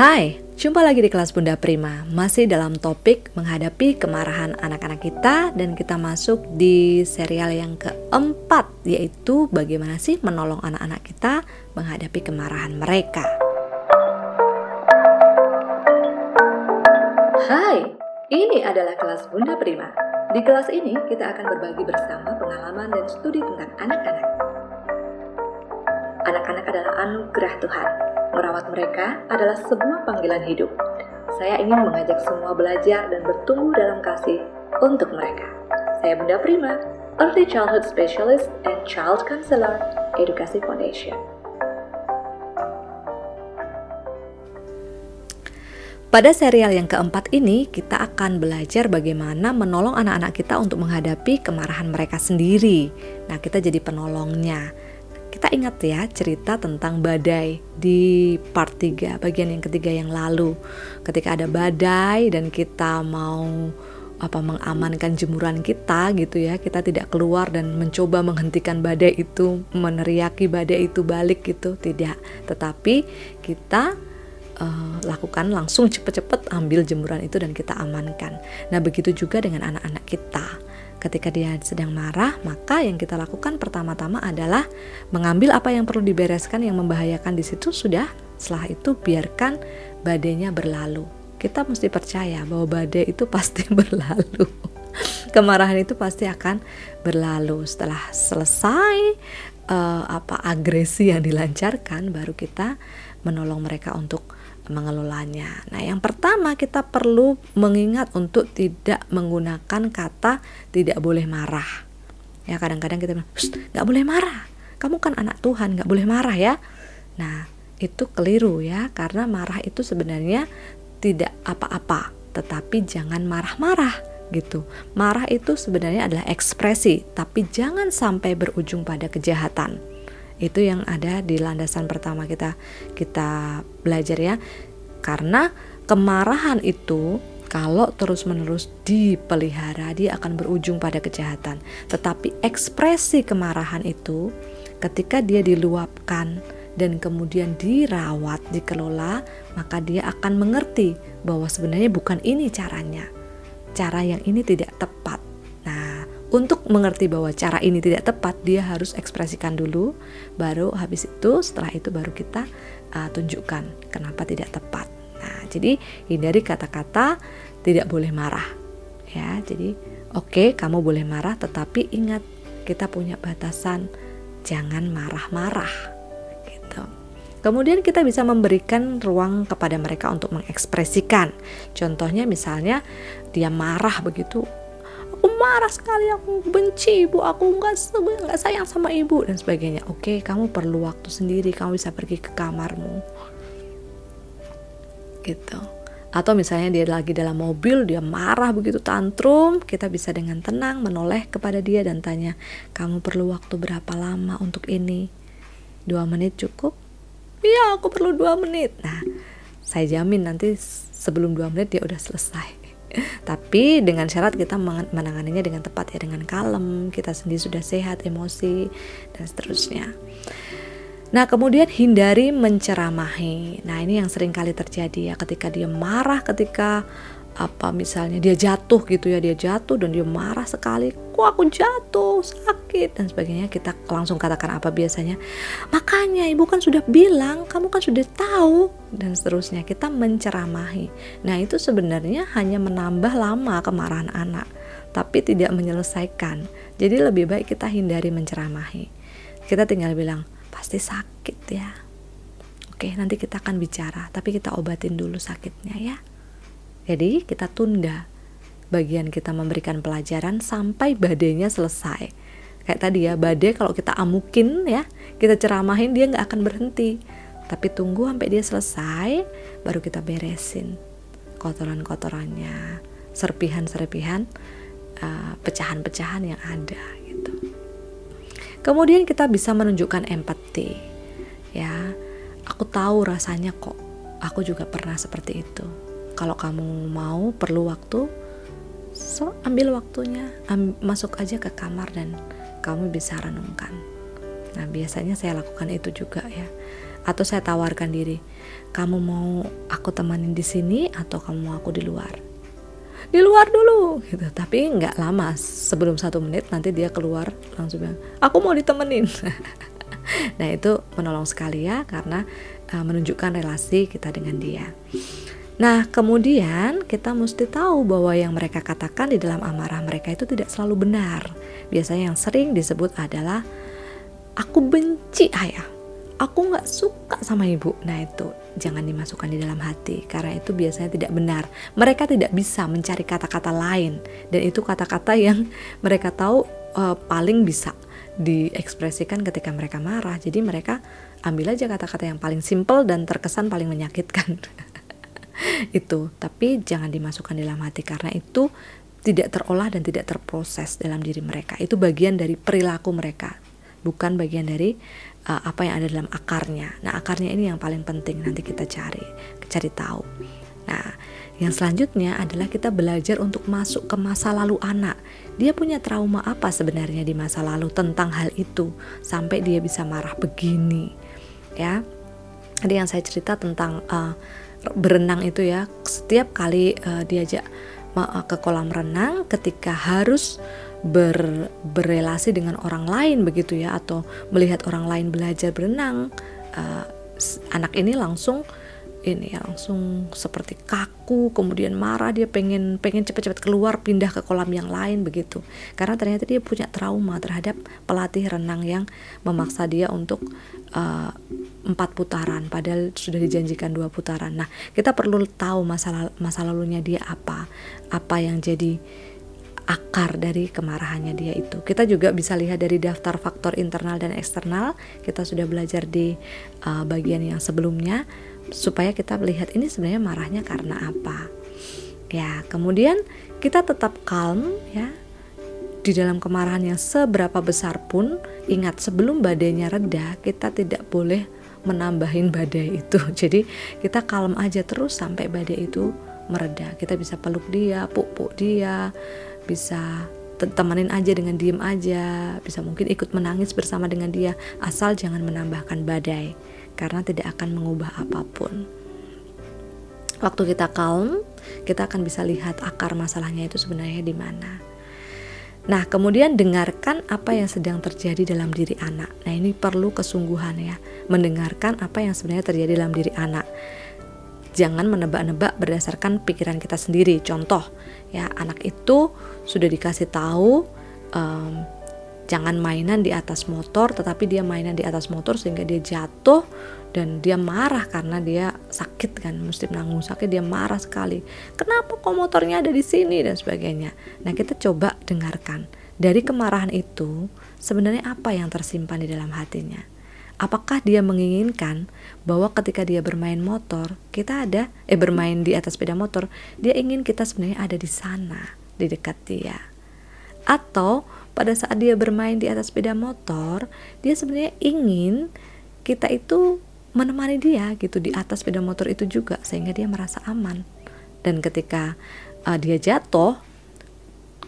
Hai, jumpa lagi di kelas Bunda Prima. Masih dalam topik menghadapi kemarahan anak-anak kita dan kita masuk di serial yang keempat yaitu bagaimana sih menolong anak-anak kita menghadapi kemarahan mereka. Hai, ini adalah kelas Bunda Prima. Di kelas ini kita akan berbagi bersama pengalaman dan studi tentang anak-anak. Anak-anak adalah anugerah Tuhan Merawat mereka adalah sebuah panggilan hidup. Saya ingin mengajak semua belajar dan bertumbuh dalam kasih untuk mereka. Saya Bunda Prima, Early Childhood Specialist and Child Counselor, Edukasi Foundation. Pada serial yang keempat ini, kita akan belajar bagaimana menolong anak-anak kita untuk menghadapi kemarahan mereka sendiri. Nah, kita jadi penolongnya. Kita ingat ya cerita tentang badai di part 3, bagian yang ketiga yang lalu. Ketika ada badai dan kita mau apa mengamankan jemuran kita gitu ya kita tidak keluar dan mencoba menghentikan badai itu meneriaki badai itu balik gitu tidak. Tetapi kita uh, lakukan langsung cepet-cepet ambil jemuran itu dan kita amankan. Nah begitu juga dengan anak-anak kita Ketika dia sedang marah, maka yang kita lakukan pertama-tama adalah mengambil apa yang perlu dibereskan yang membahayakan di situ sudah. Setelah itu biarkan badainya berlalu. Kita mesti percaya bahwa badai itu pasti berlalu. Kemarahan itu pasti akan berlalu. Setelah selesai uh, apa agresi yang dilancarkan, baru kita menolong mereka untuk mengelolanya. Nah, yang pertama kita perlu mengingat untuk tidak menggunakan kata tidak boleh marah. Ya, kadang-kadang kita bilang, nggak boleh marah. Kamu kan anak Tuhan, nggak boleh marah ya. Nah, itu keliru ya, karena marah itu sebenarnya tidak apa-apa, tetapi jangan marah-marah gitu. Marah itu sebenarnya adalah ekspresi, tapi jangan sampai berujung pada kejahatan itu yang ada di landasan pertama kita kita belajar ya. Karena kemarahan itu kalau terus-menerus dipelihara dia akan berujung pada kejahatan. Tetapi ekspresi kemarahan itu ketika dia diluapkan dan kemudian dirawat, dikelola, maka dia akan mengerti bahwa sebenarnya bukan ini caranya. Cara yang ini tidak tepat untuk mengerti bahwa cara ini tidak tepat, dia harus ekspresikan dulu, baru habis itu setelah itu baru kita uh, tunjukkan kenapa tidak tepat. Nah, jadi hindari kata-kata tidak boleh marah. Ya, jadi oke okay, kamu boleh marah, tetapi ingat kita punya batasan, jangan marah-marah. Gitu. Kemudian kita bisa memberikan ruang kepada mereka untuk mengekspresikan. Contohnya misalnya dia marah begitu, aku marah sekali aku benci ibu aku nggak nggak sayang sama ibu dan sebagainya. Oke kamu perlu waktu sendiri kamu bisa pergi ke kamarmu. Gitu. Atau misalnya dia lagi dalam mobil dia marah begitu tantrum kita bisa dengan tenang menoleh kepada dia dan tanya kamu perlu waktu berapa lama untuk ini? Dua menit cukup? Iya aku perlu dua menit. Nah saya jamin nanti sebelum dua menit dia udah selesai tapi dengan syarat kita menanganinya dengan tepat ya dengan kalem kita sendiri sudah sehat emosi dan seterusnya Nah, kemudian hindari menceramahi. Nah, ini yang sering kali terjadi ya ketika dia marah, ketika apa misalnya dia jatuh gitu ya dia jatuh dan dia marah sekali kok aku jatuh? Sakit. Dan sebagainya. Kita langsung katakan apa biasanya? Makanya ibu kan sudah bilang kamu kan sudah tahu. Dan seterusnya. Kita menceramahi. Nah itu sebenarnya hanya menambah lama kemarahan anak tapi tidak menyelesaikan. Jadi lebih baik kita hindari menceramahi. Kita tinggal bilang pasti sakit ya. Oke nanti kita akan bicara tapi kita obatin dulu sakitnya ya jadi kita tunda bagian kita memberikan pelajaran sampai badainya selesai. Kayak tadi ya, badai kalau kita amukin ya, kita ceramahin dia nggak akan berhenti. Tapi tunggu sampai dia selesai, baru kita beresin kotoran-kotorannya, serpihan-serpihan, uh, pecahan-pecahan yang ada gitu. Kemudian kita bisa menunjukkan empati. Ya, aku tahu rasanya kok. Aku juga pernah seperti itu kalau kamu mau perlu waktu so ambil waktunya am, masuk aja ke kamar dan kamu bisa renungkan Nah, biasanya saya lakukan itu juga ya. Atau saya tawarkan diri, kamu mau aku temanin di sini atau kamu mau aku di luar? Di luar dulu gitu. Tapi nggak lama, sebelum satu menit nanti dia keluar langsung bilang, aku mau ditemenin. nah itu menolong sekali ya karena uh, menunjukkan relasi kita dengan dia. Nah, kemudian kita mesti tahu bahwa yang mereka katakan di dalam amarah mereka itu tidak selalu benar. Biasanya yang sering disebut adalah aku benci ayah, aku nggak suka sama ibu. Nah itu jangan dimasukkan di dalam hati karena itu biasanya tidak benar. Mereka tidak bisa mencari kata-kata lain dan itu kata-kata yang mereka tahu uh, paling bisa diekspresikan ketika mereka marah. Jadi mereka ambil aja kata-kata yang paling simple dan terkesan paling menyakitkan. itu. Tapi jangan dimasukkan dalam hati karena itu tidak terolah dan tidak terproses dalam diri mereka. Itu bagian dari perilaku mereka bukan bagian dari uh, apa yang ada dalam akarnya. Nah akarnya ini yang paling penting nanti kita cari cari tahu. Nah yang selanjutnya adalah kita belajar untuk masuk ke masa lalu anak. Dia punya trauma apa sebenarnya di masa lalu tentang hal itu? Sampai dia bisa marah begini ya. Ada yang saya cerita tentang uh, berenang itu ya. Setiap kali uh, diajak uh, ke kolam renang ketika harus ber, berrelasi dengan orang lain begitu ya atau melihat orang lain belajar berenang uh, anak ini langsung ini ya langsung seperti kaku kemudian marah dia pengen pengen cepat-cepat keluar pindah ke kolam yang lain begitu karena ternyata dia punya trauma terhadap pelatih renang yang memaksa dia untuk uh, empat putaran padahal sudah dijanjikan dua putaran nah kita perlu tahu masa masa lalunya dia apa apa yang jadi akar dari kemarahannya dia itu. Kita juga bisa lihat dari daftar faktor internal dan eksternal. Kita sudah belajar di uh, bagian yang sebelumnya supaya kita melihat ini sebenarnya marahnya karena apa. Ya, kemudian kita tetap calm ya. Di dalam kemarahan yang seberapa besar pun, ingat sebelum badainya reda, kita tidak boleh menambahin badai itu. Jadi kita kalem aja terus sampai badai itu mereda. Kita bisa peluk dia, puk-puk dia, bisa temenin aja dengan diem aja, bisa mungkin ikut menangis bersama dengan dia, asal jangan menambahkan badai karena tidak akan mengubah apa pun. Waktu kita calm, kita akan bisa lihat akar masalahnya itu sebenarnya di mana. Nah, kemudian dengarkan apa yang sedang terjadi dalam diri anak. Nah, ini perlu kesungguhan ya, mendengarkan apa yang sebenarnya terjadi dalam diri anak. Jangan menebak-nebak berdasarkan pikiran kita sendiri. Contoh, ya anak itu sudah dikasih tahu um, jangan mainan di atas motor tetapi dia mainan di atas motor sehingga dia jatuh dan dia marah karena dia sakit kan mesti menanggung sakit dia marah sekali. Kenapa kok motornya ada di sini dan sebagainya? Nah kita coba dengarkan. Dari kemarahan itu sebenarnya apa yang tersimpan di dalam hatinya? Apakah dia menginginkan bahwa ketika dia bermain motor kita ada eh bermain di atas sepeda motor dia ingin kita sebenarnya ada di sana di dekat dia? Atau pada saat dia bermain di atas sepeda motor, dia sebenarnya ingin kita itu menemani dia gitu di atas sepeda motor itu juga sehingga dia merasa aman. Dan ketika uh, dia jatuh,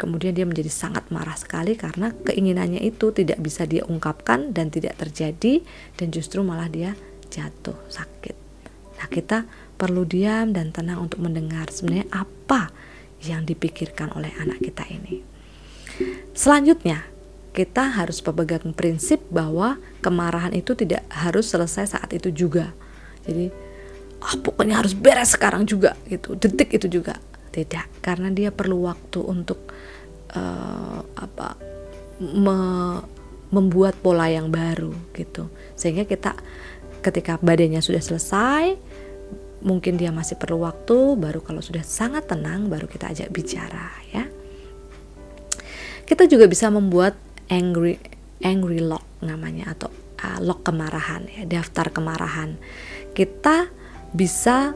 kemudian dia menjadi sangat marah sekali karena keinginannya itu tidak bisa dia ungkapkan dan tidak terjadi dan justru malah dia jatuh sakit. Nah, kita perlu diam dan tenang untuk mendengar sebenarnya apa yang dipikirkan oleh anak kita ini. Selanjutnya, kita harus pegang prinsip bahwa kemarahan itu tidak harus selesai saat itu juga. Jadi, ah pokoknya harus beres sekarang juga gitu, detik itu juga. Tidak, karena dia perlu waktu untuk uh, apa me, membuat pola yang baru gitu. Sehingga kita ketika badannya sudah selesai, mungkin dia masih perlu waktu, baru kalau sudah sangat tenang baru kita ajak bicara ya. Kita juga bisa membuat angry angry lock namanya atau uh, lock kemarahan ya, daftar kemarahan. Kita bisa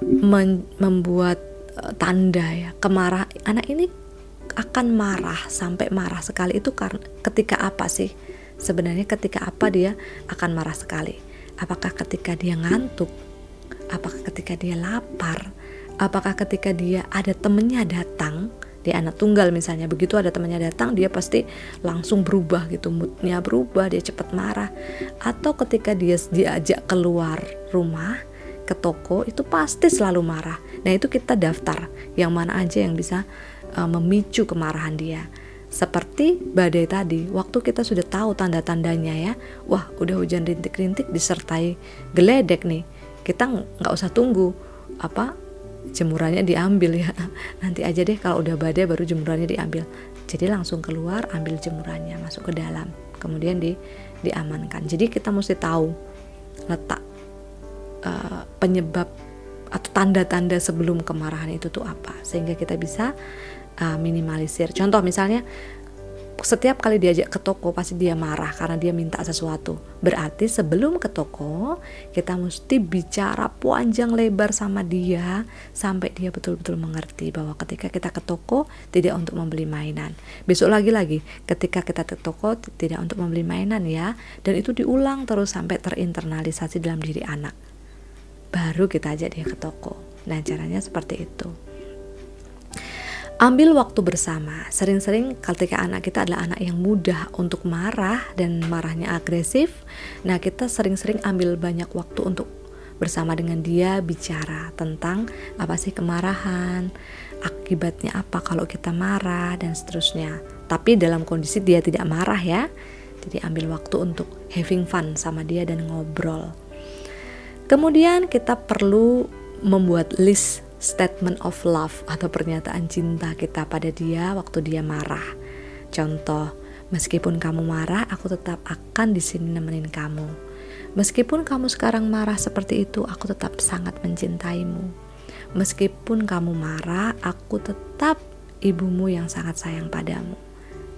membuat uh, tanda ya, kemarah anak ini akan marah sampai marah sekali itu karena ketika apa sih? Sebenarnya ketika apa dia akan marah sekali? Apakah ketika dia ngantuk? Apakah ketika dia lapar? Apakah ketika dia ada temennya datang dia anak tunggal misalnya. Begitu ada temannya datang dia pasti langsung berubah gitu moodnya berubah dia cepat marah. Atau ketika dia diajak keluar rumah ke toko itu pasti selalu marah. Nah itu kita daftar yang mana aja yang bisa uh, memicu kemarahan dia. Seperti badai tadi, waktu kita sudah tahu tanda-tandanya ya, wah udah hujan rintik-rintik disertai geledek nih, kita nggak usah tunggu apa jemurannya diambil ya. Nanti aja deh kalau udah badai baru jemurannya diambil. Jadi langsung keluar ambil jemurannya masuk ke dalam. Kemudian di diamankan. Jadi kita mesti tahu letak uh, penyebab atau tanda-tanda sebelum kemarahan itu tuh apa. Sehingga kita bisa uh, minimalisir. Contoh misalnya setiap kali diajak ke toko pasti dia marah karena dia minta sesuatu. Berarti sebelum ke toko kita mesti bicara panjang lebar sama dia sampai dia betul-betul mengerti bahwa ketika kita ke toko tidak untuk membeli mainan. Besok lagi-lagi ketika kita ke toko tidak untuk membeli mainan ya dan itu diulang terus sampai terinternalisasi dalam diri anak. Baru kita ajak dia ke toko. Nah, caranya seperti itu. Ambil waktu bersama. Sering-sering ketika anak kita adalah anak yang mudah untuk marah dan marahnya agresif, nah kita sering-sering ambil banyak waktu untuk bersama dengan dia bicara tentang apa sih kemarahan, akibatnya apa kalau kita marah dan seterusnya. Tapi dalam kondisi dia tidak marah ya. Jadi ambil waktu untuk having fun sama dia dan ngobrol. Kemudian kita perlu membuat list statement of love atau pernyataan cinta kita pada dia waktu dia marah. Contoh, meskipun kamu marah, aku tetap akan di sini nemenin kamu. Meskipun kamu sekarang marah seperti itu, aku tetap sangat mencintaimu. Meskipun kamu marah, aku tetap ibumu yang sangat sayang padamu.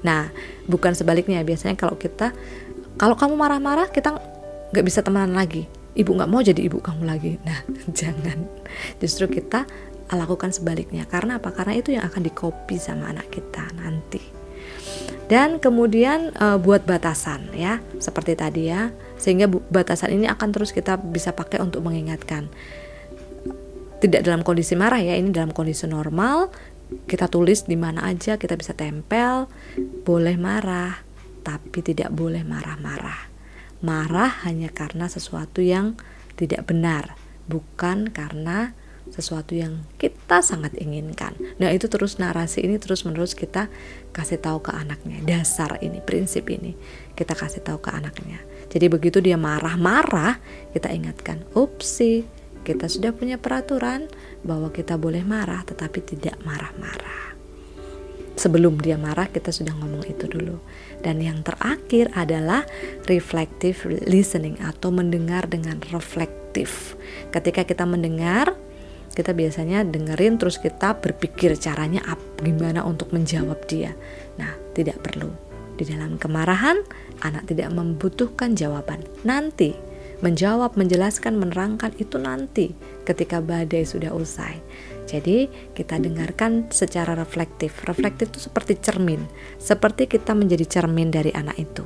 Nah, bukan sebaliknya. Biasanya kalau kita, kalau kamu marah-marah, kita nggak bisa temenan lagi ibu nggak mau jadi ibu kamu lagi. Nah jangan. Justru kita lakukan sebaliknya. Karena apa? Karena itu yang akan dikopi sama anak kita nanti. Dan kemudian e, buat batasan ya. Seperti tadi ya. Sehingga batasan ini akan terus kita bisa pakai untuk mengingatkan. Tidak dalam kondisi marah ya. Ini dalam kondisi normal. Kita tulis di mana aja kita bisa tempel. Boleh marah tapi tidak boleh marah-marah marah hanya karena sesuatu yang tidak benar, bukan karena sesuatu yang kita sangat inginkan. Nah, itu terus narasi ini terus-menerus kita kasih tahu ke anaknya. Dasar ini, prinsip ini kita kasih tahu ke anaknya. Jadi begitu dia marah-marah, kita ingatkan, "Upsi, kita sudah punya peraturan bahwa kita boleh marah tetapi tidak marah-marah." Sebelum dia marah kita sudah ngomong itu dulu. Dan yang terakhir adalah reflective listening atau mendengar dengan reflektif. Ketika kita mendengar, kita biasanya dengerin terus kita berpikir caranya apa gimana untuk menjawab dia. Nah, tidak perlu. Di dalam kemarahan, anak tidak membutuhkan jawaban. Nanti menjawab, menjelaskan, menerangkan itu nanti ketika badai sudah usai. Jadi kita dengarkan secara reflektif. Reflektif itu seperti cermin, seperti kita menjadi cermin dari anak itu.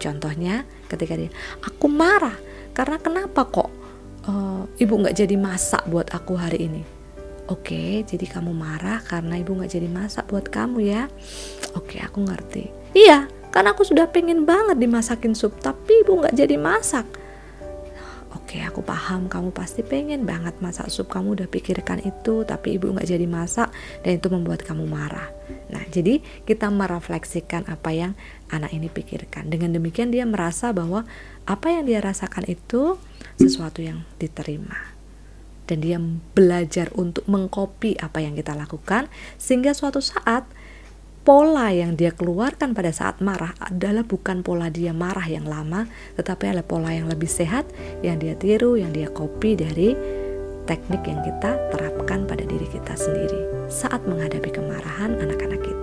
Contohnya ketika dia, aku marah karena kenapa kok uh, ibu nggak jadi masak buat aku hari ini? Oke, jadi kamu marah karena ibu nggak jadi masak buat kamu ya? Oke, aku ngerti. Iya, karena aku sudah pengen banget dimasakin sup, tapi ibu nggak jadi masak Oke, aku paham kamu pasti pengen banget masak sup. Kamu udah pikirkan itu, tapi ibu nggak jadi masak dan itu membuat kamu marah. Nah, jadi kita merefleksikan apa yang anak ini pikirkan. Dengan demikian dia merasa bahwa apa yang dia rasakan itu sesuatu yang diterima. Dan dia belajar untuk mengkopi apa yang kita lakukan sehingga suatu saat pola yang dia keluarkan pada saat marah adalah bukan pola dia marah yang lama, tetapi adalah pola yang lebih sehat yang dia tiru, yang dia copy dari teknik yang kita terapkan pada diri kita sendiri saat menghadapi kemarahan anak-anak kita.